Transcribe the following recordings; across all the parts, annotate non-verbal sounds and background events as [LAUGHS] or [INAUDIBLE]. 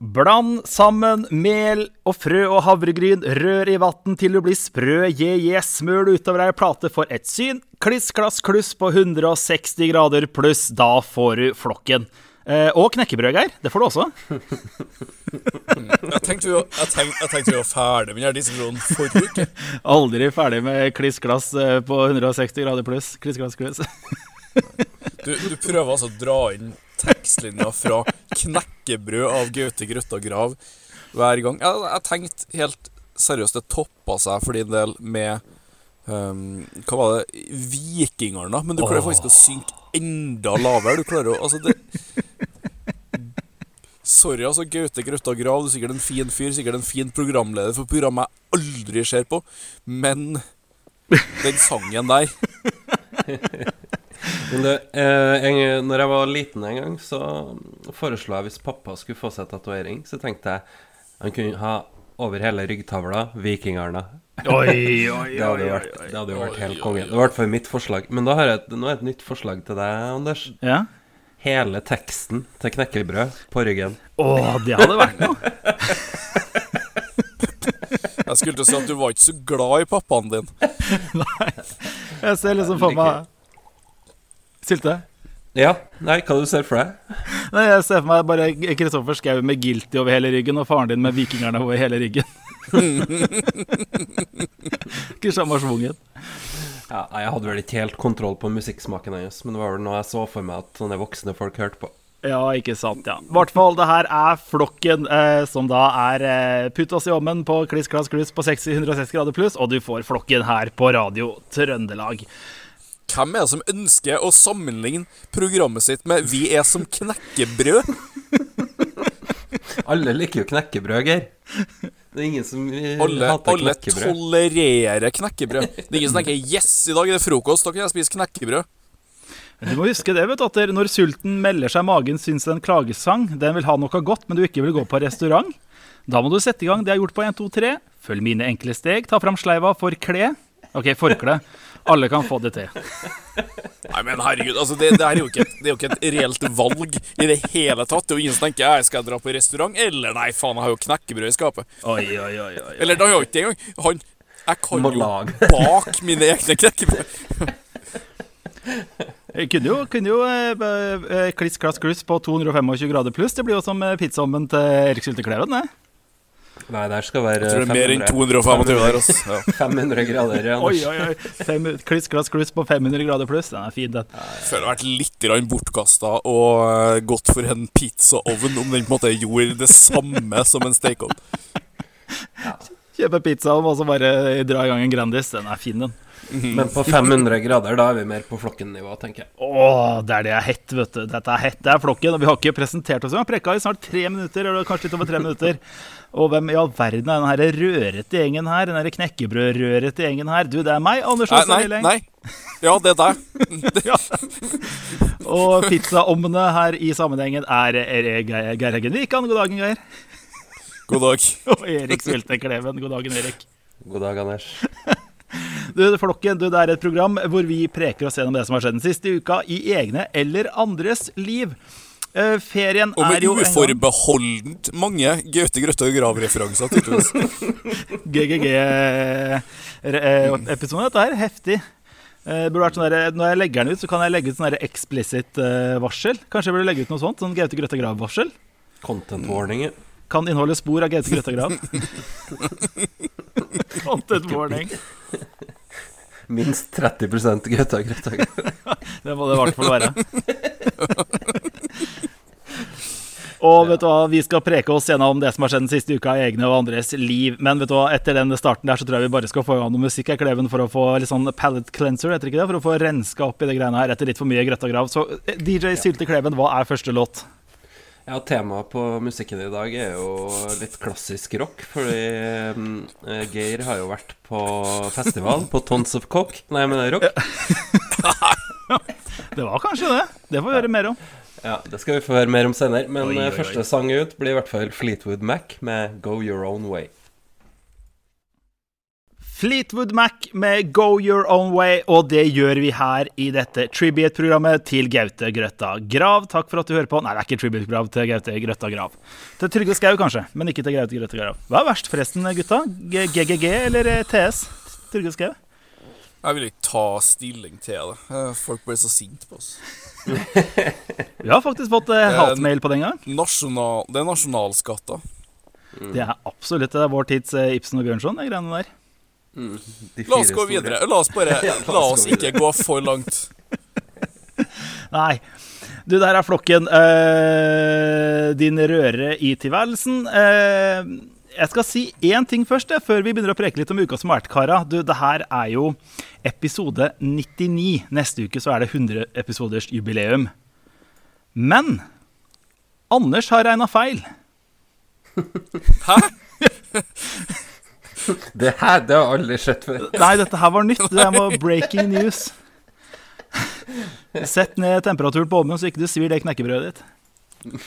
Bland sammen mel og frø og havregryn, rør i vann til du blir sprø, je, je, smør det utover ei plate for et syn. Kliss, klass, kluss på 160 grader pluss, da får du flokken. Eh, og knekkebrød, Geir. Det får du også. Jeg tenkte vi var, vi var ferdig med denne diskusjonen forrige uke. [LAUGHS] Aldri ferdig med kliss, klass eh, på 160 grader pluss. Kliss, klass, kluss. Du, du prøver altså å dra inn tekstlinja fra 'knekkebrød' av Gaute Grøtta Grav hver gang. Jeg, jeg tenkte helt seriøst det toppa seg for din del med um, Hva var det? Vikingene. Men du klarer faktisk å synke enda lavere. Du klarer å Altså, det Sorry, altså, Gaute Grøtta Grav, du er sikkert en fin fyr, sikkert en fin programleder for programmet jeg aldri ser på, men den sangen der Men det, eh, en, når jeg var liten en gang, så foreslo jeg hvis pappa skulle få seg tatovering, så tenkte jeg han kunne ha over hele ryggtavla Vikingarna. Oi, oi, [LAUGHS] Det hadde jo vært, det hadde jo vært helt konge. Det var i hvert fall mitt forslag. Men da har jeg et, nå er jeg et nytt forslag til deg, Anders. Ja? Hele teksten til knekkebrød på ryggen. Å, det hadde vært noe. [LAUGHS] Jeg skulle til å si at du var ikke så glad i pappaen din. [LAUGHS] Jeg ser liksom for meg Sylte? Ja, nei, hva du ser for deg? Nei, Jeg ser for meg bare Kristoffer Schou med 'Guilty' over hele ryggen, og faren din med 'Vikingerne' over hele ryggen. [LAUGHS] Kristian Marsvungen. Ja, jeg hadde vel ikke helt kontroll på musikksmaken hennes, men det var vel noe jeg så for meg at sånne voksne folk hørte på. Ja, ikke sant, ja. I hvert fall, det her er flokken, eh, som da er eh, putt oss i ovnen på kliss, klass, kluss på 660 grader pluss, og du får flokken her på Radio Trøndelag. Hvem er det som ønsker å sammenligne programmet sitt med 'Vi er som knekkebrød'? Alle liker jo knekkebrød, Geir. Det er ingen som eh, Alle, hater alle knekkebrød. tolererer knekkebrød. Det er ingen som tenker 'yes, i dag er det frokost, da kan jeg spise knekkebrød'. Du må huske det, vet du, at der- når sulten melder seg i magen, syns det en klagesang. Den vil ha noe godt, men du ikke vil gå på restaurant. Da må du sette i gang det jeg har gjort på 1, 2, 3. Følg mine enkle steg. Ta fram sleiva for kle. OK, forkle. Alle kan få det til. Nei, men herregud, altså det, det er jo ikke, et- det er jo ikke et reelt valg i det hele tatt. Det er jo ingen som tenker jeg skal dra på restaurant, eller nei, faen, jeg har jo knekkebrød i skapet. Oi, oi, oi, oi. Eller da har jeg jo ikke det engang. Han Jeg kan Må jo lage. bake mine egne knekkebrød. Jeg kunne jo, kunne jo eh, eh, kliss, klass, kluss på 225 grader pluss. Det blir jo som eh, pizzaovnen til Erik Syltekleven, det. Nei, der skal være Jeg tror det er mer enn 500, 225 der, altså. [LAUGHS] Ja. 500 grader. Oi, oi, oi. Fem, kliss, kluss på 500 grader pluss. Den er fin, den. Jeg føler det har vært litt bortkasta og eh, gått for en pizzaovn om den på en måte gjorde det samme [LAUGHS] som en stekeovn. Kjøpe pizza og så bare dra i gang en Grandis. Den er fin, den. [LAUGHS] Men på 500 grader, da er vi mer på flokken-nivå, tenker jeg. Å, det er det er hett, vet du. Dette er hett. Det er flokken. Og vi har ikke presentert oss. Vi har prekka i snart tre minutter, eller kanskje litt over tre minutter. Og hvem i all verden er den her rørete gjengen her? Den her knekkebrødrørete gjengen her? Du, det er meg, Anders Nei, Åsane nei, nei. Ja, det er deg. [LAUGHS] Og pizzaomne her i sammenhengen er er Geir Heggen Wikan. God dagen, Geir. God dag. [LAUGHS] Og Erik Svelte Kleven. God dagen, Erik. God dag, Anders. [LAUGHS] Du, Flokken, du, det er et program hvor vi preker oss gjennom det som har skjedd den siste uka, i egne eller andres liv. Eh, ferien Og er jo Og med uforbeholdent mange Gaute Grøtta og Grav-referanser, tydeligvis. [LAUGHS] GGG-episode, dette her. Heftig. Uh, burde vært sånn der, når jeg legger den ut, så kan jeg legge ut sånn der explicit eh, varsel. Kanskje jeg burde legge ut noe sånt? Sånn Gaute Grøtta Grav-varsel. Content warning. Kan inneholde spor av Gaute Grøtta Grav. [LAUGHS] [LAUGHS] Content warning. Minst 30 Gaute Grøtta. Det må det i hvert fall være. Og vet du hva, vi skal preke oss gjennom det som har skjedd den siste uka i egne og andres liv. Men vet du hva, etter den starten der så tror jeg vi bare skal få i gang noe musikk her, Kleven, for å få litt sånn pallet cleanser, heter ikke det? For å få renska opp i det greiene her etter litt for mye grøtta grav. Så eh, DJ Sylte Kleven, hva er første låt? Ja, temaet på musikken i dag er jo litt klassisk rock, fordi mm, eh, Geir har jo vært på festival på Tons of Cock. Nei, men rock. [LAUGHS] Det var kanskje det. Det får vi høre mer om. Ja, Det skal vi få høre mer om senere. Men Oi, oi, eh, oi. første sang ut blir i hvert fall Fleetwood Mac med 'Go Your Own Way'. Fleetwood Mac med Go Your Own Way, og det gjør vi her i dette tribute-programmet til Gaute Grøtta Grav. Takk for at du hører på. Nei, det er ikke tribute-grav til Gaute Grøtta Grav. Til Trygve Skau, kanskje, men ikke til Gaute Grøtta Grav. Hva er verst, forresten, gutta? GGG eller eh, TS? Trygve Skau? Jeg vil ikke ta stilling til det. Eh, Folk ble så sinte på oss. [LAUGHS] Vi har faktisk fått eh, hatmail på den gang. Nasjonal, det er nasjonalskatter. Det er absolutt det er vår tids eh, Ibsen og Bjørnson, de greiene der. De La oss gå store. videre. La oss bare [LAUGHS] Ja, la oss ikke gå for langt. [LAUGHS] Nei. Du, der er flokken. eh, din røre i tilværelsen. Eh, jeg skal si én ting først, jeg, før vi begynner å preke litt om uka som har vært, kara. Du, det her er jo episode 99. Neste uke så er det 100 episoders jubileum. Men Anders har regna feil. [LAUGHS] Hæ? [LAUGHS] Det her det har aldri skjedd før. Nei, dette her var nytt. Det var breaking news. [LAUGHS] Sett ned temperaturen på ovnen så ikke du svir det knekkebrødet ditt.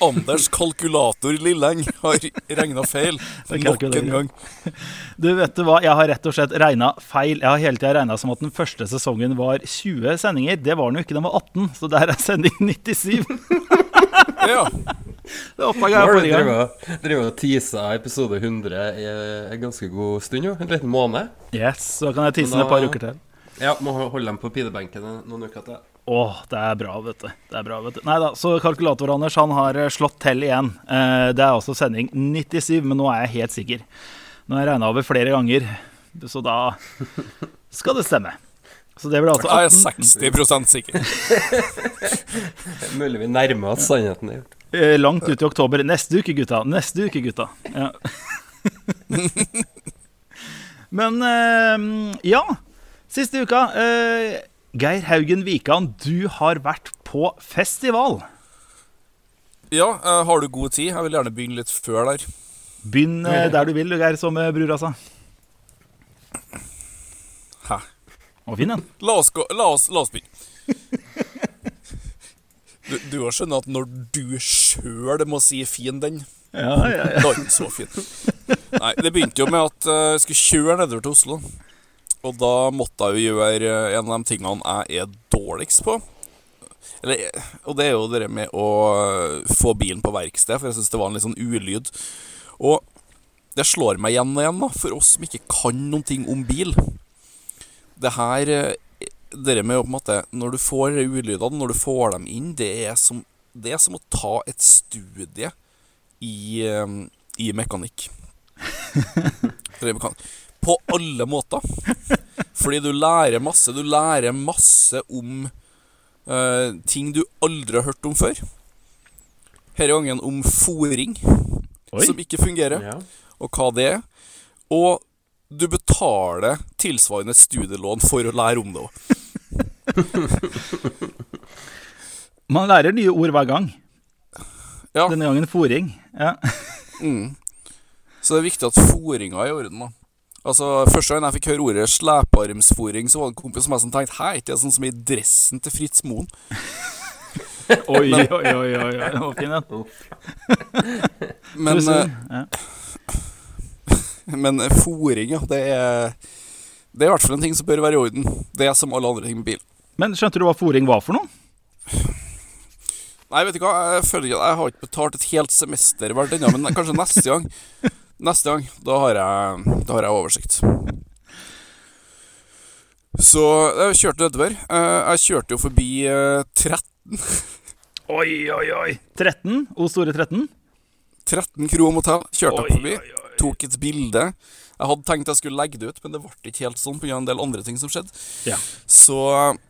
Anders kalkulator Lilleng har regna feil [LAUGHS] nok en gang. [LAUGHS] Du, vet du hva? Jeg har rett og slett regna feil. Jeg har hele tida regna som at den første sesongen var 20 sendinger. Det var den jo ikke, den var 18. Så der er sending 97. [LAUGHS] Ja. Det oppdaga jeg forrige gang. Driver og teaser episode 100 i en ganske god stund, jo. En liten måned. Yes, Så kan jeg tease den et par uker til. Ja, må holde dem på pinebenken noen uker til. Åh, det er bra, vet du. Det er bra, vet du. Nei da, så kalkulator-Anders han har eh, slått til igjen. Eh, Det er også sending 97, men nå er jeg helt sikker. Nå har jeg regna over flere ganger, så da skal det stemme. Så det blir altså Jeg er 60% sikker. [LAUGHS] Mulig vi nærmer oss sannheten. Eh, Langt ut i oktober. Neste uke, gutta. Neste uke, gutta. Ja. [LAUGHS] Men eh, ja. Siste uka. Eh, Geir Haugen Wikan, du har vært på festival. Ja, eh, har du god tid? Jeg vil gjerne begynne litt før der. Begynn eh, der du vil, du, Geir, som bror, altså. Hæ? Å, fin den. La oss, gå, la oss, la oss begynne. [LAUGHS] Du, du har skjønt at når du sjøl må si fin den, Ja, ja, ja. [LAUGHS] da er den så fin. Nei, det begynte jo med at eh, jeg skulle kjøre nedover til Oslo. Og da måtte jeg jo gjøre eh, en av de tingene jeg er dårligst på. Eller, og det er jo det med å eh, få bilen på verksted, for jeg syns det var en litt sånn ulyd. Og det slår meg igjen og igjen, da, for oss som ikke kan noen ting om bil. Det her eh, Det med å på en måte Når du får ulydene, når du får dem inn, det er som, det er som å ta et studie i, i mekanikk. [LAUGHS] På alle måter. Fordi du lærer masse. Du lærer masse om uh, ting du aldri har hørt om før. Denne gangen om fòring, som ikke fungerer, Ja. og hva det er. Og du betaler tilsvarende studielån for å lære om det òg. [LAUGHS] Man lærer nye ord hver gang. Ja. Denne gangen fòring. Ja. Mm. Så det er viktig at fòringa er i orden. da Altså Første gang jeg fikk høre ordet slepearmsfòring, så var det en kompis som meg som tenkte Hei, ikke det sånn som i dressen til Fritz Moen? [LAUGHS] Oi, oi, oi, oi, oi. Den var fin, den. [LAUGHS] Men, eh, Ja. [LAUGHS] men eh, fòring, ja, det er Det er i hvert fall en ting som bør være i orden. Det er som alle andre ting med bil. Men skjønte du hva fòring var for noe? Nei, vet du hva, jeg føler ikke at Jeg har ikke betalt et helt semester hvert ennå, men kanskje neste gang. Neste gang, da har jeg, da har jeg oversikt. Så jeg kjørte nedover. Eh, Jeg kjørte jo forbi eh, 13, Oi, oi, oi. 13? O store 13? 13 Kro motell. Kjørte jeg forbi. oi, oi. Tok et bilde. Jeg hadde tenkt jeg skulle legge det ut, men det ble ikke helt sånn pga. en del andre ting som skjedde. Ja. Så eh,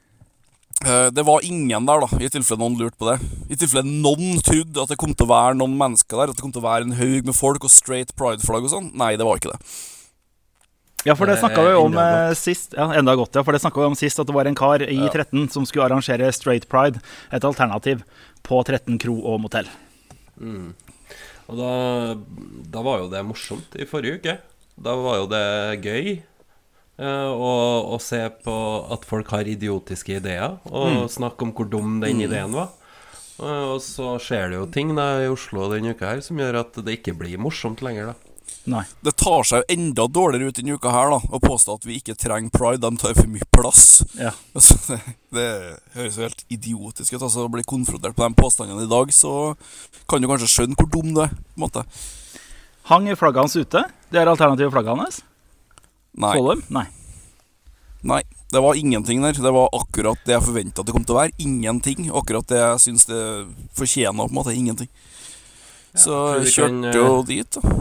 det var ingen der, da, i tilfelle noen lurte på det. I tilfelle noen trodde at det kom til å være noen mennesker der, at det kom til å være en haug med folk og straight pride-flagg og sånn. Nei, det var ikke det. Ja, for det Det snakka vi om enda eh, sist. Ja, enda godt, ja. For det snakka vi om sist, at det var en kar i Ja. 13 som skulle arrangere Straight Pride, et alternativ, på 13 kro og motell. Og da, da var jo det morsomt i forrige uke. Da var jo det gøy eh, å, å se på at folk har idiotiske ideer, og snakke om hvor dum den ideen var. Eh, og så skjer det jo ting da i Oslo denne uka her som gjør at det ikke blir morsomt lenger, da. Nei. Det tar seg jo enda dårligere ut denne uka her, da, å påstå at vi ikke trenger pride. De tar for mye plass. Ja. [LAUGHS] Altså, det, det høres jo helt idiotisk ut. Altså, Å bli konfrontert på de påstandene i dag, så kan du kanskje skjønne hvor dum du er. på en måte Hang flaggene hans ute? Det er alternative flaggene hans? Nei. Så dem? Nei. Nei, det var ingenting der. Det var akkurat det jeg forventa at det kom til å være. Ingenting. Akkurat det jeg syns det fortjener. på en måte Ingenting. Så tror vi jeg kjørte jo dit, da.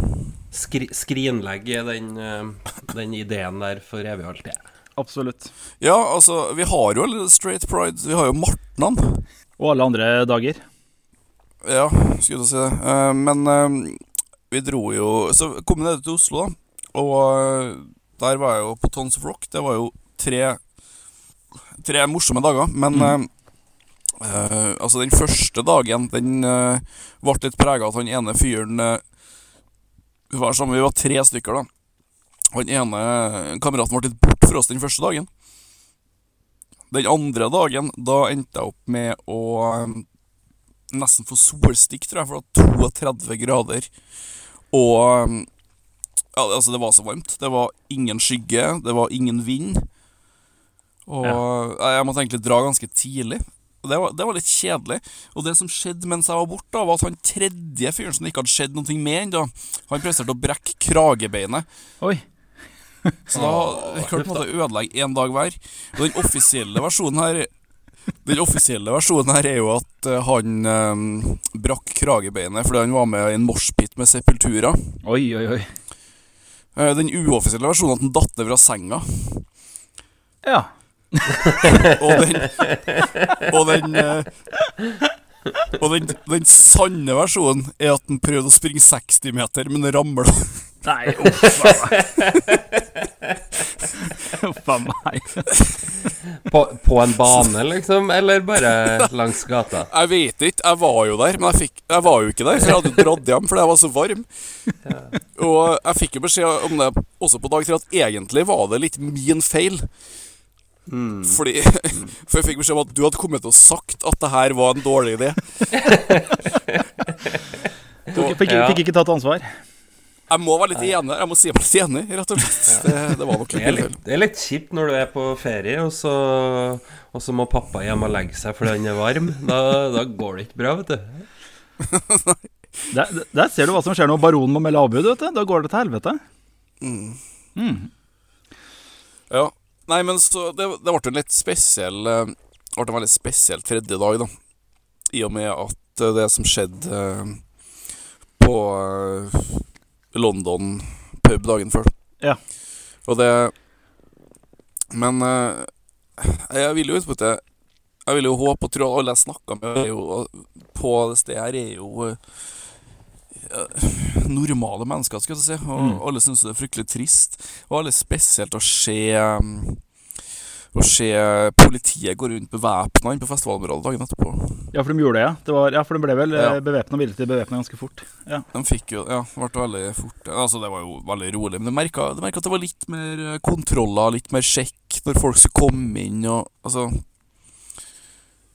Skri skrinlegge den, eh, den ideen der for evig og alltid. Absolutt. Ja, altså, vi har jo allerede straight pride. Vi har jo Martnan. Og alle andre dager. Ja, skulle du si det. Eh, men eh, vi dro jo Så kom vi ned til Oslo, da. Og eh, der var jeg jo på Tons of Rock. Det var jo tre Tre morsomme dager. Men mm. eh, altså, den første dagen, den eh, ble litt prega av at han ene fyren eh, Vi var sammen, vi var tre stykker, da. Han ene kameraten ble litt bort for oss den første dagen. Den andre dagen, da endte jeg opp med å eh, nesten få solstikk, tror jeg, for det var 32 grader. Og ja, altså, det var så varmt. Det var ingen skygge, det var ingen vind. Og ja, jeg måtte egentlig dra ganske tidlig. Og det var, det var litt kjedelig. Og det som skjedde mens jeg var borte, da, var at han tredje fyren som ikke hadde skjedd noe med ennå, han presterte å brekke kragebeinet. Oi. Så da vi klarte på å ødelegge én dag hver. Og den offisielle versjonen her Den offisielle versjonen her er jo at eh, han eh, brakk kragebeinet fordi han var med i en moshpit med Sepultura. Oi, oi, oi. Eh, den uoffisielle versjonen at han datt fra senga. Ja. [LAUGHS] Og den Og den eh, Og den, den sanne versjonen er at han prøvde å springe 60 meter, men ramla. Nei, uff [LAUGHS] [LAUGHS] meg. A meg. På, på en bane, liksom? Eller bare langs gata? Jeg vet ikke, jeg var jo der, men jeg, fikk, jeg var jo ikke der. For jeg hadde dratt hjem fordi jeg var så varm. Og jeg fikk jo beskjed om det også på dag tre, at egentlig var det litt min feil. Fordi [LAUGHS] For jeg fikk beskjed om at du hadde kommet og sagt at det her var en dårlig idé. [LAUGHS] Tok, fikk, fikk ikke tatt ansvar. Jeg må være litt enig. Jeg må si meg litt enig, rett og slett. Det, det var nok Det litt er feil. litt, det er litt kjipt når du er på ferie, og så, og så må pappa hjem og legge seg fordi han er varm. Da, da går det ikke bra, vet du. [LAUGHS] Der, der ser du hva som skjer når baronen må melde avbud. vet du. Da går det til helvete. Ja. Nei, men så Det, det ble en litt spesiell eh, Det ble en veldig spesiell tredje dag, da. I og med at eh, det som skjedde eh, på eh, London pub dagen før. Ja. Og det Men eh, jeg vil jo utbytte Jeg vil jo håpe og tro at alle jeg snakka med, er jo, på det stedet her, er jo eh, normale mennesker, skal jeg si. Og Mm. alle syns det er fryktelig trist. Og alle spesielt å se um, Å se politiet gå rundt bevæpna på festivalområdet dagen etterpå. Ja, for de gjorde det, ja. Det var, ja, for de ble vel Ja. ja. bevæpna og til bevæpna ganske fort. Ja. De fikk jo Ja, ble veldig fort Altså, det var jo veldig rolig, men du merka, at det var litt mer eh, kontroller, litt mer sjekk når folk skulle komme inn, og altså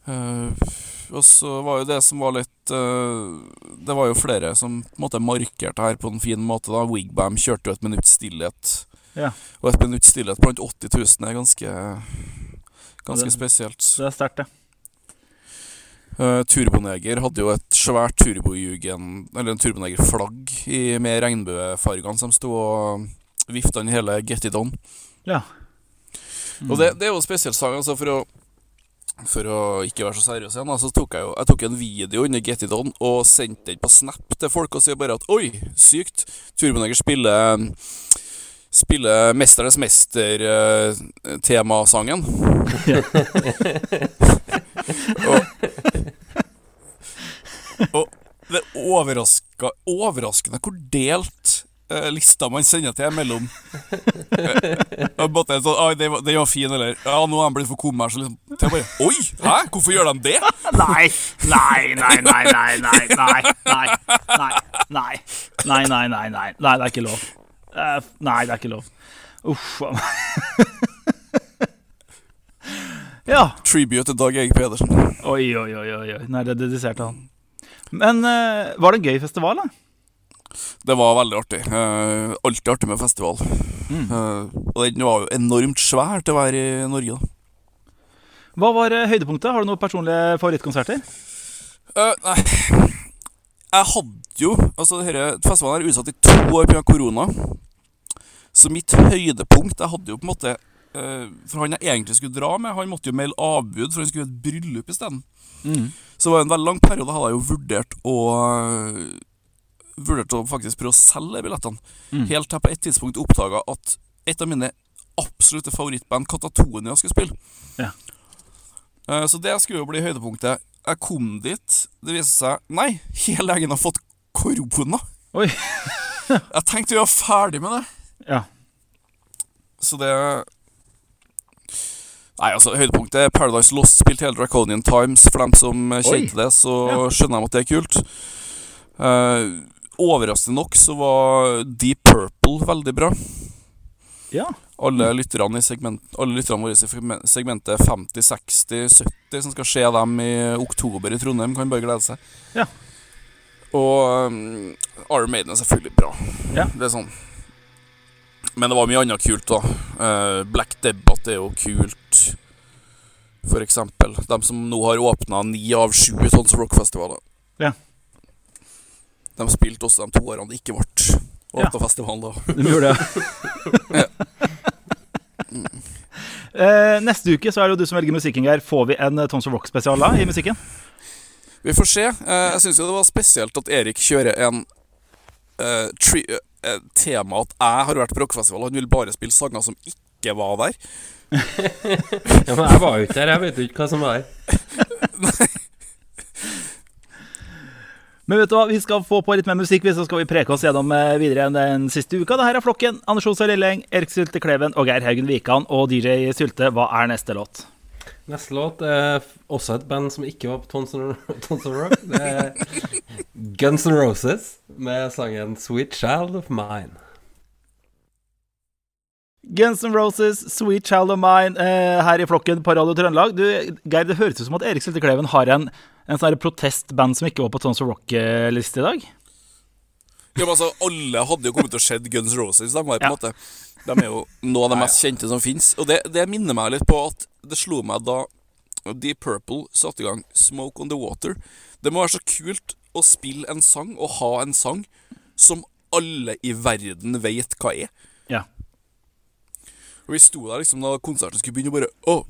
eh, Og så var jo det som var litt eh, Det var jo flere som på en måte markerte her på en fin måte, da. Wigbam kjørte jo et minutts stillhet. Ja. Og et minutts stillhet blant 80 000 er ganske Ganske Det- spesielt. Det er sterkt, det. Uh, Turboneger hadde jo et svært turbojugen Eller en turboneger-flagg med regnbuefargene som sto og vifta inn hele Get It On. Ja. Og det, det er jo en spesiell sang, altså, for å For å ikke være så seriøs igjen, så tok jeg jo Jeg tok en video under Get It On og sendte den på Snap til folk og sier bare at Oi, sykt! Turboneger spiller Spiller 'Mesternes mester'-temasangen. og, og det er overraska, overraskende hvor delt uh, lista man sender til er mellom uh, en sånn, «Ai, det, var, det var fin, eller Ja, nå er han blitt for kommers. Liksom, til bare Oi! Hæ? Hvorfor gjør de det? Nei, nei, nei, nei, nei, nei, nei, nei, nei, nei, nei, nei, nei, nei, nei, det er ikke lov. Eh, Nei, det er ikke lov. Uff a meg. [LAUGHS] Ja. Tribute til Dag Erik Pedersen. Oi, oi, oi, oi. Nei, det er dedisert til han. Men uh, var det en gøy festival, da? Det var veldig artig. Uh, alltid artig med festival. Eh, og den var jo enormt svær til å være i Norge, da. Hva var høydepunktet? Har du noen personlige favorittkonserter? Uh, nei Jeg hadde jo Altså, denne festivalen er utsatt i to år pga. korona. Så mitt høydepunkt Jeg hadde jo på en måte eh, For han jeg egentlig skulle dra med, han måtte jo melde avbud, for han skulle ha et bryllup isteden. Så det var en veldig lang periode hadde jeg jo vurdert å eh, Vurdert å faktisk prøve å selge billettene. Helt til jeg på et tidspunkt oppdaga at et av mine absolutte favorittband, Katatonia, skulle spille. Ja. Eh, Så det skulle jo bli høydepunktet. Jeg kom dit. Det viste seg Nei, hele gjengen har fått korona. Oi. Jeg tenkte vi var ferdig med det. Ja. Så det Nei, altså, høydepunktet er Paradise Lost spilt hele Draconian Times. For dem som kjente Oi. det, så Ja. skjønner de at det er kult. Uh, overraskende nok så var Deep Purple veldig bra. ja. Alle lytterne i segment, Alle lytterne våre i segmentet 50, 60, 70 som skal se dem i oktober i Trondheim, kan bare glede seg. Ja. Og um, Iron Maiden er selvfølgelig bra. Ja. Det er sånn Men det var mye annet kult, da. Eh, Black Debbath er jo kult, for eksempel. De som nå har åpna ni av sju Tons Rock-festivaler. Ja. De spilte også de to årene det ikke ble Ja. åpna festival da. De gjorde det. [LAUGHS] Eh, neste uke så er det jo du som velger musikken, Geir. Får vi en eh, Tons of Rock-spesial da i musikken? Vi får se. Jeg syns jo det var spesielt at Erik kjører en Uh, tri tema at jeg har vært på rockefestival, og han vil bare spille sanger som ikke var der. Ja, men jeg var jo ikke der, jeg vet jo ikke hva som var der. [LAUGHS] Men vet du hva, vi skal få på litt mer musikk, så skal vi preke oss gjennom eh, videre den siste uka. Det her er Flokken, Anders Osa Lilleng, Erik Sylte Kleven og Geir Haugen Wikan. Og DJ Sylte, hva er neste låt? Neste låt er også et band som ikke var på Tons of [LAUGHS] Rock. Det er Guns N' Roses med sangen 'Sweet Child of Mine'. Guns N' Roses, Sweet Child of Mine, eh, her i Flokken på Radio Trøndelag. Du, Geir, det høres ut som at Erik Sylte Kleven har en, en sånn protestband som ikke var på Tons of Rock-liste i dag. Ja, men altså, Alle hadde jo kommet til å se Guns N' Roses. De, var, på en Ja. måte, de er jo noe av det mest kjente som fins. Og det, det minner meg litt på at det slo meg da Deep Purple satte i gang Smoke On The Water. Det må være så kult å spille en sang og ha en sang som alle i verden vet hva er. Ja. Og vi sto der liksom da konserten skulle begynne, og bare Å,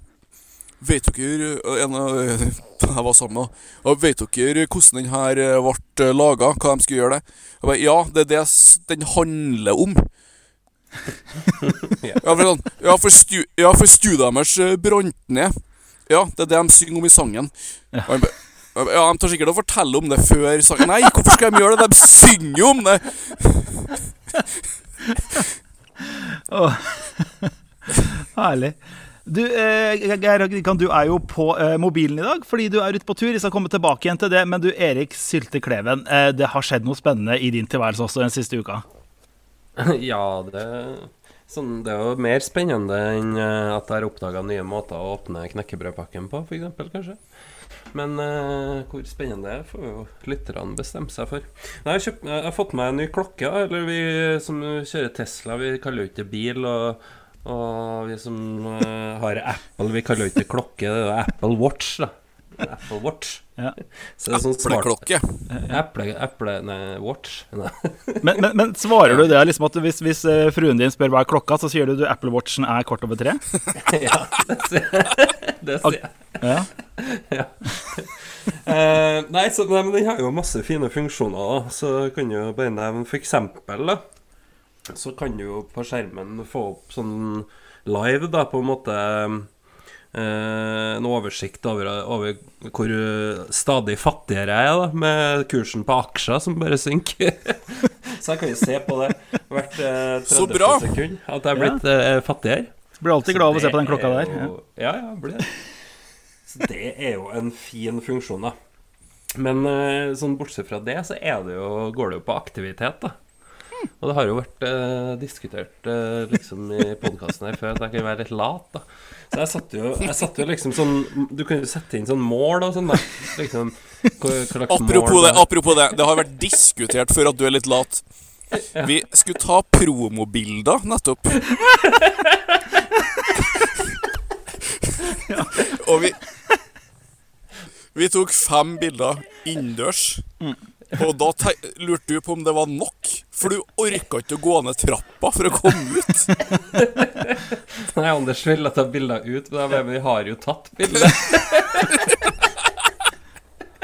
vet dere En av [LAUGHS] jeg var sammen med, og vet dere hvordan den her eh, ble laga? Hva de skulle gjøre det? Jeg bare, ja, det er det den handler om. [LAUGHS] ja, for sånn Ja, for, stu, ja, for studioet deres eh, brant ned. Ja, det er det de synger om i sangen. Og ja, De tar sikkert og forteller om det før sangen. Nei, hvorfor skal de gjøre det? De synger jo om det! Herlig. Du, eh, Geir Haugen, du er jo på eh, mobilen i dag fordi du er ute på tur. Vi skal komme tilbake igjen til det. Men du, Erik Sylte Kleven, det har skjedd noe spennende i din tilværelse også den siste uka. [LAUGHS] Ja, det, sånn, det er jo mer spennende enn eh, at jeg har oppdaga nye måter å åpne knekkebrødpakken på, f.eks. kanskje. Men uh, hvor spennende det er, får jo lytterne bestemme seg for. Jeg, har kjøpt, jeg har fått meg en ny klokke. Eller vi som kjører Tesla, vi kaller jo ikke bil. Og, og vi som uh, har Apple, vi kaller jo ikke klokke. Det er Apple Watch, da. Apple Watch. Ja. Så det er sånn smart Epleklokke. Apple, Apple Nei, Watch. Nei. Men, men, men svarer du det liksom at hvis, hvis eh, fruen din spør hva er klokka, så sier du du Apple Watchen er kvart over tre? [LAUGHS] ja, det sier jeg. Det sier jeg. Ja. Eh, nei, så, nei, men den har jo masse fine funksjoner, da. Så kan du bare nevne eksempel. Så kan du jo på skjermen få opp sånn live, da, på en måte En oversikt over, over hvor stadig fattigere jeg er, da, med kursen på aksjer som bare synker. [LAUGHS] så jeg kan jo se på det hvert eh, 30 sekund at jeg er blitt ja. fattigere. Blir alltid glad av å se på den klokka der. er Ja. jo- Ja, ja, blir det. [LAUGHS] Så det er jo en fin funksjon, da. Men eh, sånn bortsett fra det, så er det jo, går det jo på aktivitet, da. Og det har jo vært eh, diskutert eh, liksom i podkasten her før at jeg kan være litt lat, da. Så jeg satte jo, jeg satte jo liksom sånn Du kan jo sette inn sånn mål og sånn, da. Liksom hva, hva Apropos mål det, apropos det. Det har vært diskutert før at du er litt lat. Vi skulle ta promobilder nettopp. Og vi Vi tok fem bilder innendørs. Og da te- lurte du på om det var nok, for du orka ikke å gå ned trappa for å komme ut. [LAUGHS] Nei, Anders ville ta bilder ut, men vi har jo tatt bilder. [LAUGHS]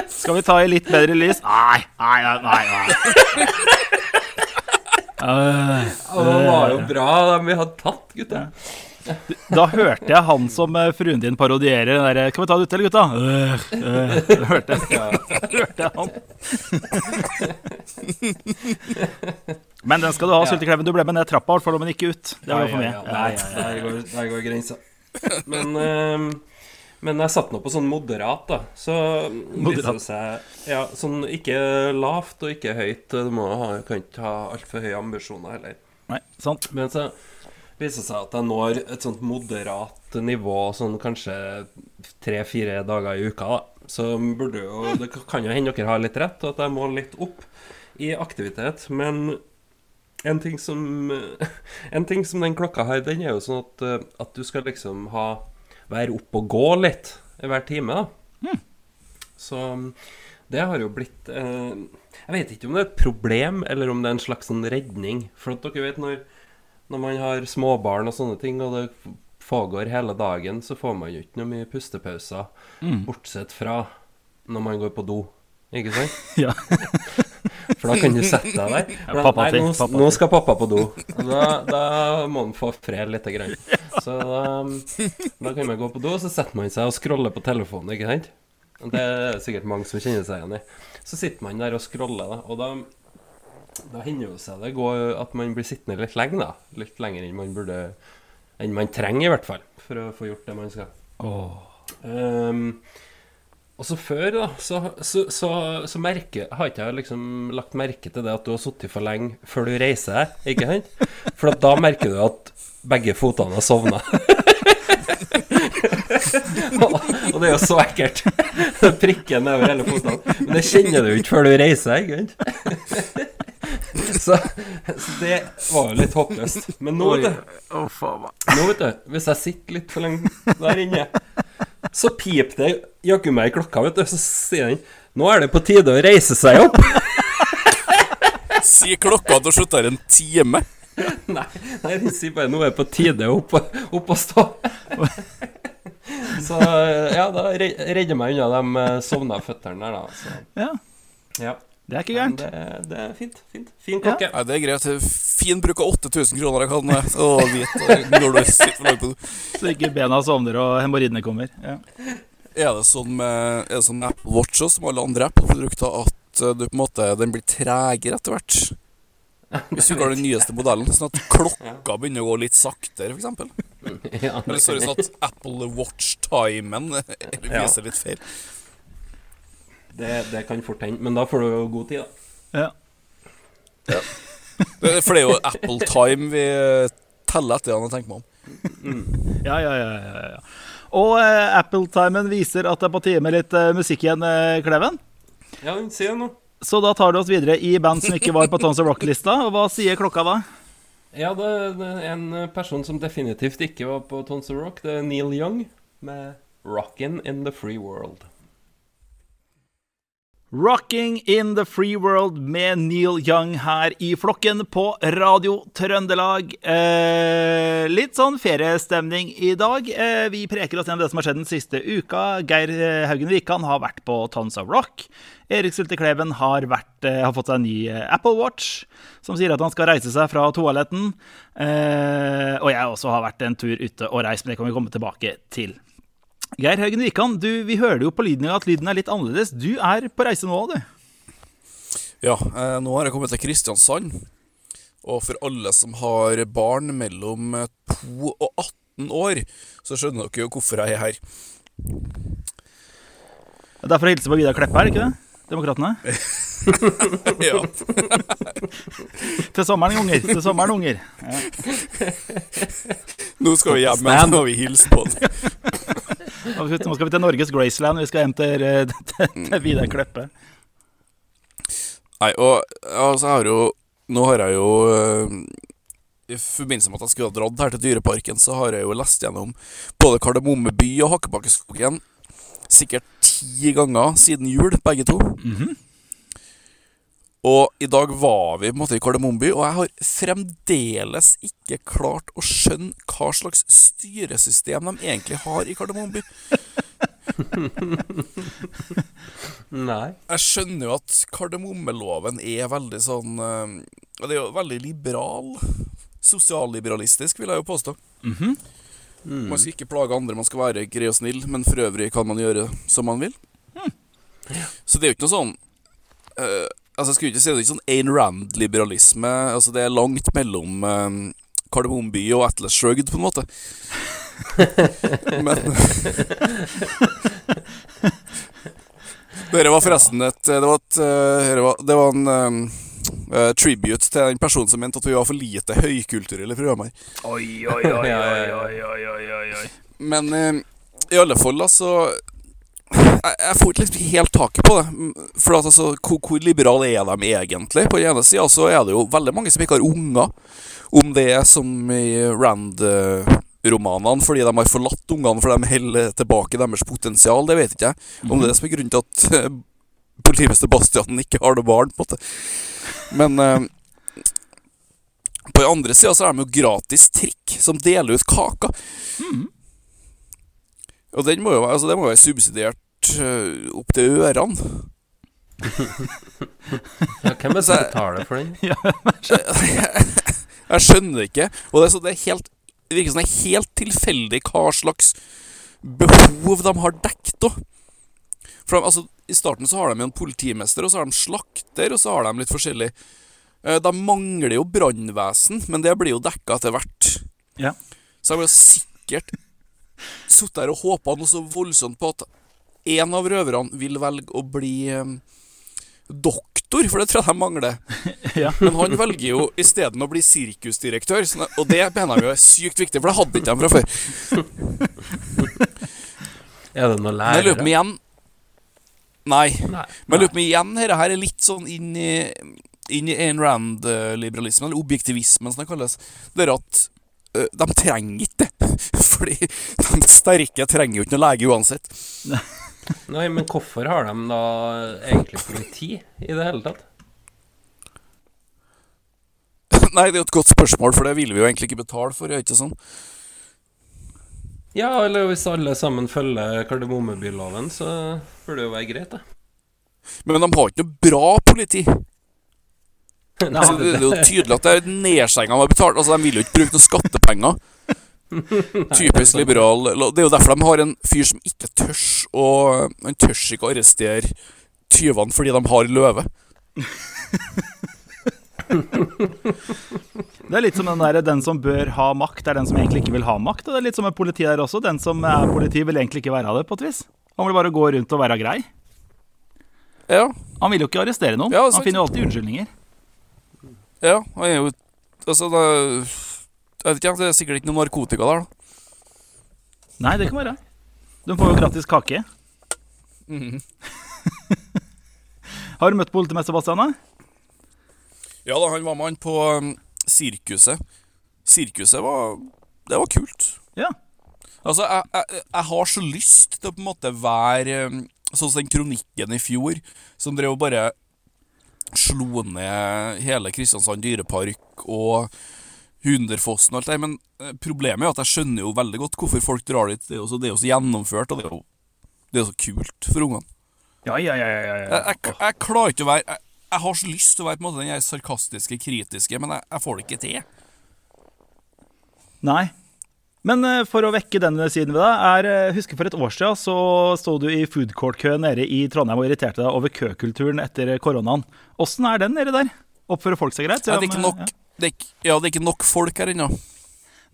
Skal vi ta i litt bedre lys? Nei, nei, nei. nei, Uh, [LAUGHS] det var jo bra, de vi hadde tatt, gutta. Da hørte jeg han som eh, fruen din parodierer den derre Skal vi ta det ute, eller, gutta? Øh, øh, det hørte jeg. hørte jeg han. Men den skal du ha, Syltekleven. Du ble med ned trappa, i hvert fall, men ikke ut. Det var for. Ja, ja, ja. Der, går, der går grensa. Men, ehm, men jeg satt nå på sånn moderat, da. Så moderat. seg Ja, sånn ikke lavt og ikke høyt. Du må ha, kan ikke ha altfor høye ambisjoner heller. Nei, sant. Men så viser seg at jeg når et sånt moderat nivå sånn kanskje tre-fire dager i uka, da. Så burde jo Det kan jo hende dere har litt rett, og at jeg må litt opp i aktivitet. Men en ting som [LAUGHS] En ting som den klokka har, den er jo sånn at, eh, at du skal liksom ha Være oppe og gå litt i hver time, da. Så det har jo blitt eh, Jeg vet ikke om det er et problem, eller om det er en slags sånn redning. For at dere vet når når man har småbarn og sånne ting, og det foregår hele dagen, så får man jo ikke noe mye pustepauser, bortsett fra når man går på do. Ikke sant? [LAUGHS] Ja. [LAUGHS] For da kan du sette deg der. [LAUGHS] Ja, pappa nei, nå, pappa nå skal pappa på do. Da, da må han få fred lite grann. Så da, da kan man gå på do, og så setter man seg og scroller på telefonen, ikke sant? Det er sikkert mange som kjenner seg igjen i. Så sitter man der og scroller, da, og da da hender jo seg det går at man blir sittende litt lenge, da. Litt lenger enn man burde Enn man trenger, i hvert fall, for å få gjort det man skal. Ehm, og så før, da, så, så, så, så merker, har ikke jeg liksom lagt merke til det at du har sittet for lenge før du reiser deg, ikke sant? For at da merker du at begge fotene har sovna. [LAUGHS] og, det er jo så ekkelt. Prikken over hele fotene. Men det kjenner du ikke før du reiser ikke sant? [LAUGHS] Så, så det var jo litt håpløst. Men nå, vet du, nå vet du, hvis jeg sitter litt for lenge der inne, så piper det jaggu meg i klokka, vet du. Så sier den Nå er det på tide å reise seg opp. Si klokka at du slutter en time. Nei, nei den sier bare nå er det på tide å opp, opp og stå. Så ja, da re- redder meg unna de eh, sovna føttene der, da. Så, Ja, ja. Det er ikke gærent. det, det er fint. fint. Fin klokke. Nei, det er greit. Fin bruk av 8000 kroner jeg kan eh, å vite når du sitter for langt på do. Så ikke bena sovner og hemoroidene kommer. Ja. Er det sånn med, er det sånn med Apple Watch også, som alle andre Apple-produkter, at eh, du på en måte, den blir tregere etter hvert? Hvis du ikke har den nyeste modellen, sånn at klokka begynner å gå litt saktere, f.eks. [LAUGHS] Ja, Eller sorry, sånn at Apple Watch-timen eh, viser litt feil. Det, det kan fort hende. Men da får du jo god tid, da. Ja. ja. For det er jo Apple Time vi eh, teller etter, når jeg tenker meg om. Ja, ja, ja, ja, ja. Og eh, Apple-timen viser at det er på tide med litt eh, musikk igjen, eh, Kleven. Ja, si det nå. Så da tar du oss videre i band som ikke var på Tons of Rock-lista. Og hva sier klokka da? Ja, det, det er en person som definitivt ikke var på Tons of Rock. Det er Neil Young med 'Rockin' in the Free World'. Rocking in the Free World med Neil Young her i flokken på Radio Trøndelag. Eh, litt sånn feriestemning i dag. Eh, vi preker oss gjennom det som har skjedd den siste uka. Geir eh, Haugen Wikan har vært på Tons of Rock. Erik Sulte Kleven har, eh, har fått seg en ny eh, Apple Watch, som sier at han skal reise seg fra toaletten. Eh, og jeg også har vært en tur ute og reist, men det kan vi komme tilbake til. Geir Haugen Wikan, du, vi hører jo på lyden at lyden er litt annerledes. Du er på reise nå, du. Ja, eh, nå har jeg kommet til Kristiansand. Og for alle som har barn mellom eh, 2 og 18 år, så skjønner dere jo hvorfor jeg er her. Det er for å hilse på Vidar Kleppe her, ikke det? Demokratene? [LAUGHS] ja. [LAUGHS] Til sommeren, unger. Til sommeren, unger. Ja. Nå skal vi hjem, men nå må vi hilse på den. [LAUGHS] Nå skal vi til Norges Graceland. Vi skal hjem til, eh, til, til Vidar Kleppe. Nei, og altså, jeg har jo Nå har jeg jo øh, I forbindelse med at jeg skulle ha dratt her til Dyreparken, så har jeg jo lest gjennom både Kardemomme by og Hakkebakkeskogen sikkert ti ganger siden jul, begge to. Mhm. Og i dag var vi på en måte i Kardemomme by, og jeg har fremdeles ikke klart å skjønne hva slags styresystem de egentlig har i Kardemomme by. [LAUGHS] Nei. Jeg skjønner jo at kardemommeloven er veldig sånn eh, Det er jo veldig liberal. Sosialliberalistisk, vil jeg jo påstå. Mhm. Man skal ikke plage andre, man skal være grei og snill, men for øvrig kan man gjøre som man vil. Så det er jo ikke noe sånn uh, Altså Jeg skulle ikke si det er ikke sånn Ayn Rand-liberalisme. Altså Det er langt mellom uh, Kardemommeby og Atlas Shrugged, på en måte. men [LAUGHS] Dette var forresten et Det var, et, eh, dette var, det var en eh, Eh, uh, tribute til den personen som mente at vi var for lite høykulturelle programmer. Oi, oi, oi, [LAUGHS] oi, oi, oi, oi, oi Men uh, i alle fall, altså jeg, jeg får ikke liksom helt taket på det. For at, altså, hvor, hvor liberale er de egentlig? På den ene sida så er det jo veldig mange som ikke har unger. Om det er som i Rand-romanene, fordi de har forlatt ungene for de holder tilbake deres potensial, det vet ikke jeg. Om det er som er grunnen til at eh, politimester Bastian ikke har noe barn, på en måte. Men eh, på den andre sida så er de jo gratis trikk som deler ut kaka. Og den må jo, være- altså, det må jo være subsidiert øh, opp til ørene. Ja, hvem er det som betaler for den? [LAUGHS] Jeg skjønner det ikke. Og det, er så, det, er helt, det virker som det er helt tilfeldig hva slags behov de har dekket. For de, altså, I starten så har de en politimester, og så har de slakter, og så har de litt forskjellig Eh, De mangler jo brannvesen, men det blir jo dekka etter hvert. Ja. Så de har sikkert sittet der og håpa noe så voldsomt på at en av røverne vil velge å bli eh, doktor, for det tror jeg de mangler. [LAUGHS] Ja. Men han velger jo isteden å bli sirkusdirektør, og det mener jeg jo er sykt viktig, for det hadde ikke de fra før. [LAUGHS] Er det noen Men jeg lurer på igjen Nei. Nei. Men lurer på om igjen dette her er litt sånn inn i Inn i Ayn Rand-liberalismen, eller objektivismen, som det kalles. Det er at uh, de trenger ikke det. [LAUGHS] Fordi de sterke trenger jo ikke noe lege uansett. [LAUGHS] Nei, men hvorfor har de da egentlig politi i det hele tatt? [LAUGHS] Nei, det er jo et godt spørsmål, for det ville vi jo egentlig ikke betale for, er det ikke sånn? Ja, eller hvis alle sammen følger Kardemommebyloven, så burde det jo være greit, da. Men de har ikke noe bra politi. [LAUGHS] Nei, Altså, det, det er jo tydelig at det er nedskjæringa de har betalt. Altså, De vil jo ikke bruke noen skattepenger. [LAUGHS] Typisk liberal Det er jo derfor de har en fyr som ikke tørs å Han tørs ikke å arrestere tyvene fordi de har løve. [LAUGHS] Det er litt som den der, den som bør ha makt, er den som egentlig ikke vil ha makt. Og det er litt som med politiet der også. Den som er politi, vil egentlig ikke være det, på et vis. Han vil bare gå rundt og være grei. Ja, Han vil jo ikke arrestere noen. Ja, han finner jo alltid unnskyldninger. ja han er jo Altså, det Jeg vet ikke, det er sikkert ikke noe narkotika der, da. Nei, det kan være. De får jo gratis kake. Mm. [LAUGHS] Har du møtt politimester Bastian? da? Ja da, han var med han på um, sirkuset. Sirkuset var Det var kult. Ja. Altså, jeg, jeg, jeg har så lyst til å på en måte være um, sånn som den kronikken i fjor, som drev og bare slo ned hele Kristiansand dyrepark og Hunderfossen og alt det. Men eh, problemet er jo at jeg skjønner jo veldig godt hvorfor folk drar dit. Det er jo så, det er jo så gjennomført, og det er jo, det er så kult for ungene. Ja, ja, ja, ja, ja, Jeg, jeg, jeg klarer ikke å være jeg, jeg har så lyst til å være på en måte den sarkastiske, kritiske, men jeg, jeg får det ikke til. Nei. Men eh, for å vekke den siden ved deg, er eh, Husker for et år siden så sto du i food court-kø nede i Trondheim og irriterte deg over køkulturen etter koronaen. Åssen er den nede der? Oppfører folk seg greit? Ja, det er ikke nok, ja. det er, ikke- ja, det er ikke nok folk her ennå.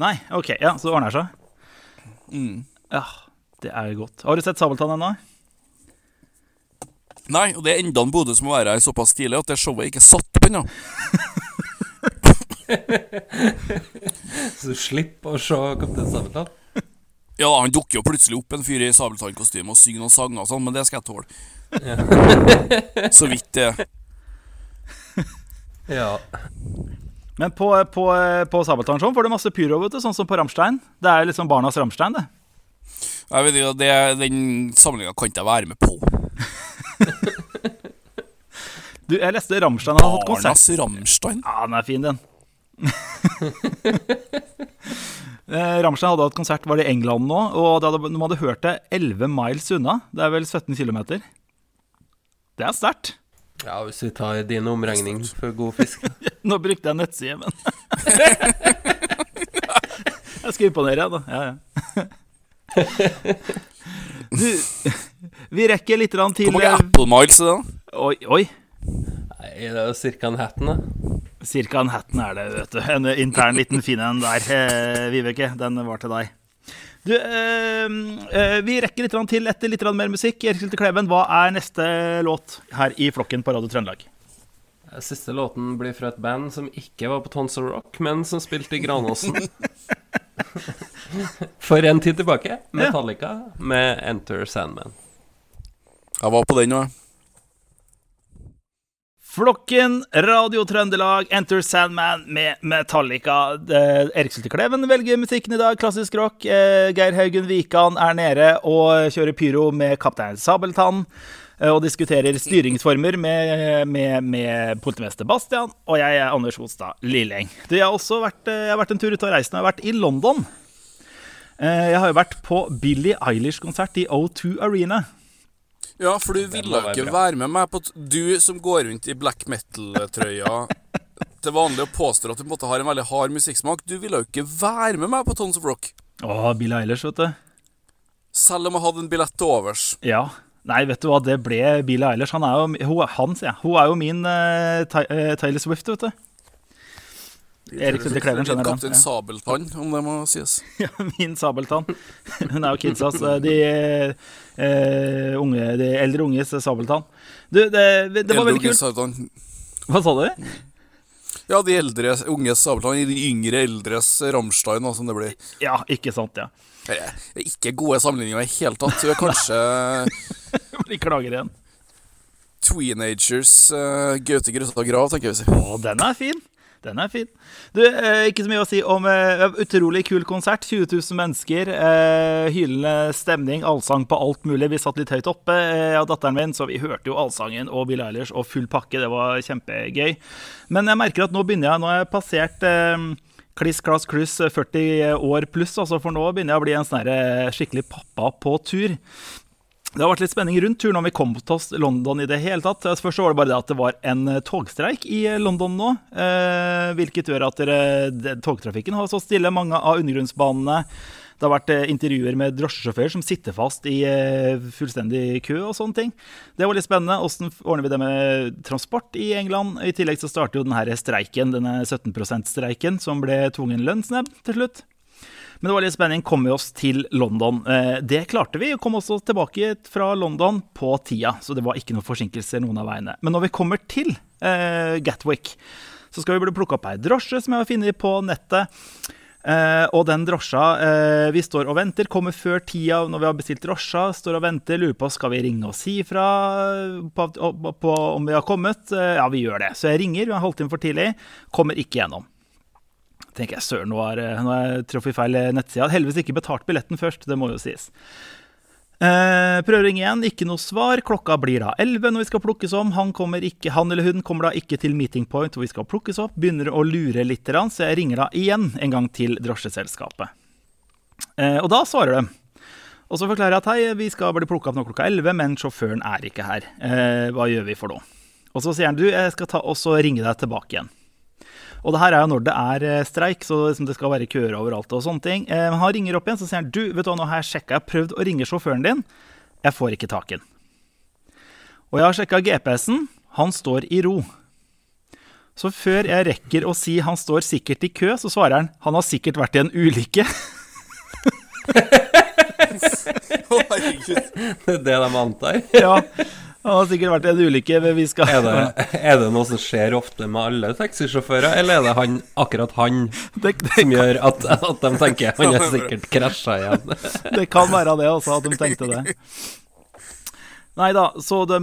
Nei, ok, ja, så det ordner seg. Mm. Ja, det er godt. Har du sett Sabeltann ennå? Nei, og det er enda en Bodø som må være her såpass tidlig at det showet ikke er satt opp ennå. [LAUGHS] Så du slipper å se Kaptein Sabeltann. Ja, han dukker jo plutselig opp en fyr i sabeltannkostyme og synger noen sanger og sånn, men det skal jeg tåle. [LAUGHS] Så vidt det. [LAUGHS] Ja. Men på, på, på Sabeltann sånn får du masse pyro, vet du, sånn som på Ramstein. Det er liksom barnas Ramstein, det. Jeg vet ikke, det, Den samlinga kan ikke jeg være med på. Du, jeg leste Rammstein har hatt konsert. Barnas Rammstein. Ja, den er fin, den. Ramstein [LAUGHS] Rammstein hadde hatt konsert var det i England nå, og de hadde, de hadde hørt det 11 miles unna. Det er vel 17 km. Det er sterkt. ja, hvis vi tar din omregning for god fisk. [LAUGHS] Nå brukte jeg nettside, men [LAUGHS] Jeg skal imponere, jeg, da. Ja, ja. Du, vi rekker litt til Hvor mange Apple Miles er det? da? Oi, oi. Nei, det er jo ca. en hatten, da. Cirka en hatten er det, vet du. En intern liten fin en der, eh, Vibeke. Den var til deg. Du, eh, eh, vi rekker litt til etter litt mer musikk. Erik Sylte Kleven, hva er neste låt her i flokken på Radio Trøndelag? Siste låten blir fra et band som ikke var på Tons of Rock, men som spilte i Granåsen. [LAUGHS] For en tid tilbake. Metallica med Enter Sandman. Jeg var på den òg. Flokken, Radio Trøndelag, Enter Sandman med Metallica. Erik Sylte velger musikken i dag, klassisk rock. Eh, Geir Haugen Wikan er nede og kjører pyro med Kaptein Sabeltann. eh, Og diskuterer styringsformer med, med, med politimester Bastian. Og jeg er Anders Godstad Lilleng. Du, Jeg har også vært, eh, har vært en tur ut av reisen. Jeg har vært i London. Jeg har jo vært på Billie Eilish-konsert i O2 Arena. Ja, for du ville ikke bra. være med meg på Du som går rundt i black metal-trøya [LAUGHS] til vanlig og påstår at du på en måte har en veldig hard musikksmak, du ville jo ikke være med meg på Tons of Rock. Å, Billie Eilish, vet du. Selv om jeg hadde en billett til overs. Ja. Nei, vet du hva, det ble Billie Eilish. Han er jo, hun, han, sier jeg. Hun er jo min uh, Taylor Swift, vet du. Erik Sunde Kleven skjønner den. Kaptein Sabeltann, om det må sies. [LAUGHS] Ja, min sabeltann. [LAUGHS] Hun er jo kidsas. De, eh, unge, de eldre unges sabeltann. Du, det, det var Eldre veldig kult. Hva sa du? Ja, de eldre unges Sabeltann, de yngre eldres Rammstein, som det blir. Ja, ikke sant, ja. Det ikke gode sammenligninger i det hele tatt. Du er kanskje [LAUGHS] De klager igjen. Tweenagers uh, Gaute Grøtta Grav, tenker jeg vi sier. Å, den er fin. Den er fin. Du, eh, ikke så mye å si om eh, utrolig kul konsert. 20 000 mennesker. Eh, hylende stemning, allsang på alt mulig. Vi satt litt høyt oppe, jeg og datteren min, så vi hørte jo allsangen og Bill Eilers og full pakke. Det var kjempegøy. Men jeg merker at nå begynner jeg Nå har jeg passert kliss, klass, kluss 40 år pluss, altså, for nå begynner jeg å bli en sånn skikkelig pappa på tur. Det har vært litt spenning rundt turen om vi kom til London i det hele tatt. Først så var det bare det at det var en eh, togstreik i eh, London nå. Eh, hvilket gjør at togtrafikken har stått stille. Mange av undergrunnsbanene. Det har vært eh, intervjuer med drosjesjåfører som sitter fast i eh, fullstendig kø og sånne ting. Det var litt spennende. Åssen ordner vi det med transport i England? I tillegg så starter jo denne streiken, denne 17 %-streiken, som ble tvungen lønnsnebb til slutt. Men det var litt spenning. Kom vi oss til London? Eh, det klarte vi. Kom oss tilbake fra London på tida, så det var ikke noen forsinkelser noen av veiene. Men når vi kommer til eh, Gatwick, så skal vi bli plukka opp ei drosje som jeg har funnet på nettet. Uh, og den drosja uh, Vi står og venter, kommer før tida når vi har bestilt drosja. Står og venter, lurer på skal vi ringe og si ifra på, på, på om vi har kommet. Uh, ja, vi gjør det. Så jeg ringer, vi er en halvtime for tidlig. Kommer ikke gjennom tenker jeg, søren, har nå har jeg truffet feil nettside. Hadde Heldigvis ikke betalt billetten først, det må jo sies. Eh, prøver å ringe igjen, ikke noe svar. Klokka blir da 11 når vi skal plukkes om. Han, ikke, han eller hun kommer da ikke til meeting point hvor vi skal plukkes opp. Begynner å lure litt, så jeg ringer da igjen en gang til drosjeselskapet. Eh, og da svarer de. Og så forklarer jeg at hei, vi skal bli plukka opp nå klokka 11, men sjåføren er ikke her. Eh, hva gjør vi for noe? Og så sier han du, jeg skal ta og ringe deg tilbake igjen. Og det her er jo når det er eh, streik, så liksom det skal være køer overalt. og sånne ting. Eh, han ringer opp igjen så sier han, du, vet du hva, nå har jeg sjekka, jeg har prøvd å ringe sjåføren din. Jeg får ikke tak i den. Og jeg har sjekka GPS-en. Han står i ro. Så før jeg rekker å si han står sikkert i kø, så svarer han han har sikkert vært i en ulykke. [LAUGHS] Herregud. Det er det de antar. ja. Det har sikkert vært en ulykke. Men vi skal Er det, er det noe som skjer ofte med alle taxisjåfører, eller er det han, akkurat han [LAUGHS] det, det, som gjør at, at de tenker [LAUGHS] han har sikkert krasja igjen? [LAUGHS] det kan være det også, at de tenkte det. Nei da, så de,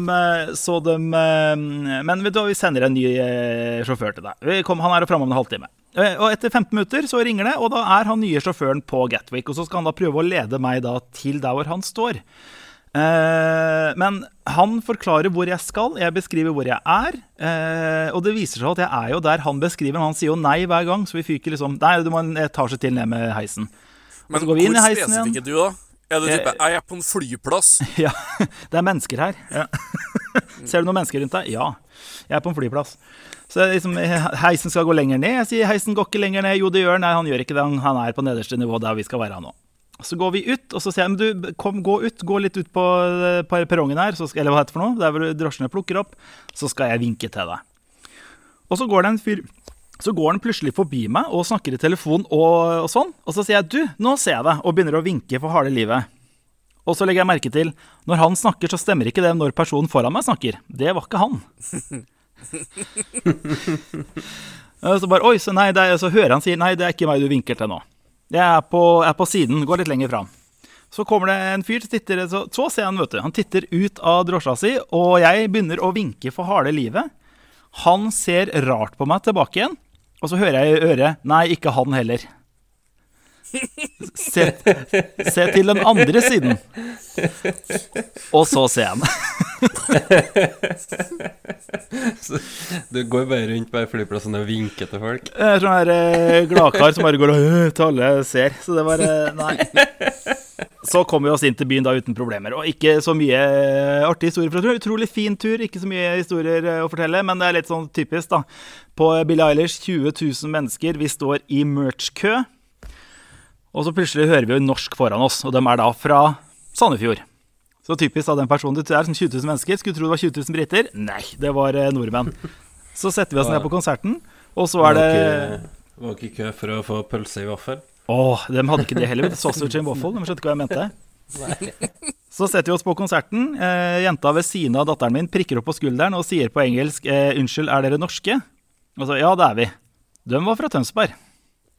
så de Men vet du hva, vi sender en ny eh, sjåfør til deg. Vi kom, han er framme om en halvtime. Eh, Og etter 15 minutter så ringer det, og da er han nye sjåføren på Gatwick. Og så skal han da prøve å lede meg da til der hvor han står. Eh, men han forklarer hvor jeg skal, jeg beskriver hvor jeg er. eh, og det viser seg at jeg er jo der han beskriver, men han sier jo nei hver gang. Så vi fyker liksom Nei, du må en etasje til ned med heisen. Men hvor spesifikk er du, da? Er det type Jeg er på en flyplass. [LAUGHS] Ja, det er mennesker her. Ja. [LAUGHS] Ser du noen mennesker rundt deg? Ja. Jeg er på en flyplass. Så liksom, heisen skal gå lenger ned. Jeg sier heisen går ikke lenger ned. Jo, det gjør den. Nei, han gjør ikke det. Han- Han er på nederste nivå der vi skal være nå. Så går vi ut, og så sier jeg men du, kom, gå ut. Gå litt ut på, på perrongen her, så skal, eller hva heter det for noe? Der hvor drosjene plukker opp. Så skal jeg vinke til deg. Og så går det en fyr så går han plutselig forbi meg og snakker i telefon og, og sånn. Og så sier jeg 'du, nå ser jeg deg', og begynner å vinke for harde livet. Og så legger jeg merke til når han snakker, så stemmer ikke det når personen foran meg snakker. Det var ikke han. [LAUGHS] Så bare, oi, så, nei, det er, så hører han si 'nei, det er ikke meg du vinker til nå'. Jeg er på, jeg er på siden, går litt lenger fram. Så kommer det en fyr, titter, så, så ser han, vet du. Han titter ut av drosja si, og jeg begynner å vinke for harde livet. Han ser rart på meg tilbake igjen, og så hører jeg i øret 'nei, ikke han heller'. Se, se til den andre siden. Og så jeg han. [LAUGHS] Du går bare rundt på flyplassen og vinker til folk? Jeg er sånn her eh, gladkar som bare går og øh, til alle ser. Så det var eh, Nei. Så kom vi oss inn til byen da uten problemer. Og ikke så mye eh, artige historier fra turen. Utrolig fin tur, ikke så mye historier å fortelle, men det er litt sånn typisk, da. På Billie Eilish, 20 000 mennesker. Vi står i merch-kø. Og så plutselig hører vi jo norsk foran oss, og de er da fra Sandefjord. Så typisk av den personen det er sånn 20 000 mennesker. Skulle tro det var 20 000 briter. Nei, det var eh, nordmenn. Så setter vi oss ned på konserten, og så er det Var ikke kø for å få pølse i vaffel? Åh, de hadde ikke det heller. du. Sausage and waffle. De skjønte ikke hva jeg mente. Så setter vi oss på konserten. Eh, jenta ved siden av datteren min prikker opp på skulderen og sier på engelsk eh, 'Unnskyld, er dere norske?' Og så 'Ja, det er vi'. De var fra Tønsberg.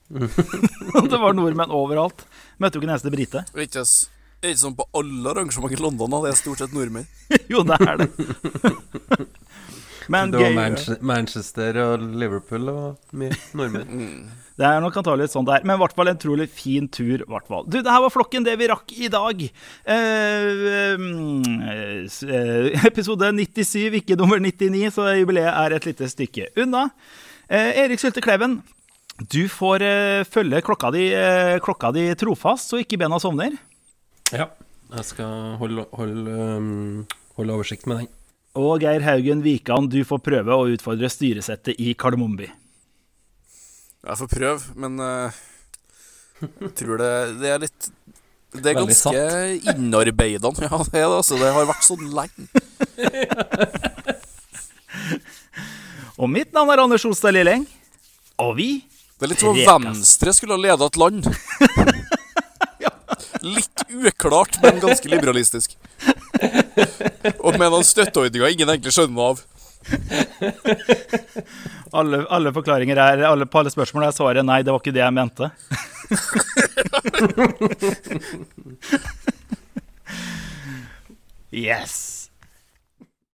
[LAUGHS] det var nordmenn overalt. Møtte jo ikke en eneste brite. Ikke, ikke sånn på alle arrangement i London, da. Det er stort sett nordmenn. [LAUGHS] jo, det er det. Men Det var gøy. Manchester og Liverpool og mye nordmenn. [LAUGHS] Det er nok antagelig sånn det er, men i hvert fall en utrolig fin tur. Hvertfall. Du, det her var flokken, det vi rakk i dag. Eh, mm, eh, episode 97, ikke nummer 99, så jubileet er et lite stykke unna. Eh, Erik Sylte Kleven, du får uh, følge klokka di, uh, klokka di trofast, så ikke bena sovner. Ja. Jeg skal holde, holde, um, holde oversikt med den. Og Geir Haugen Wikan, du får prøve å utfordre styresettet i Kardemommeby. Jeg får prøve, men uh, jeg tror det, det er litt Det er ganske innarbeida. [LAUGHS] Ja, det det, altså. Det har vært sånn lenge. [LAUGHS] Og mitt navn er Anders Olstad Lilleng, og vi Det er litt som om Venstre skulle ha leda et land. [LAUGHS] Litt uklart, men ganske liberalistisk. Og med noen støtteordninger ingen egentlig skjønner noe av. Alle, alle forklaringer er alle, På alle spørsmål er svaret nei, det var ikke det jeg mente. [LAUGHS] yes.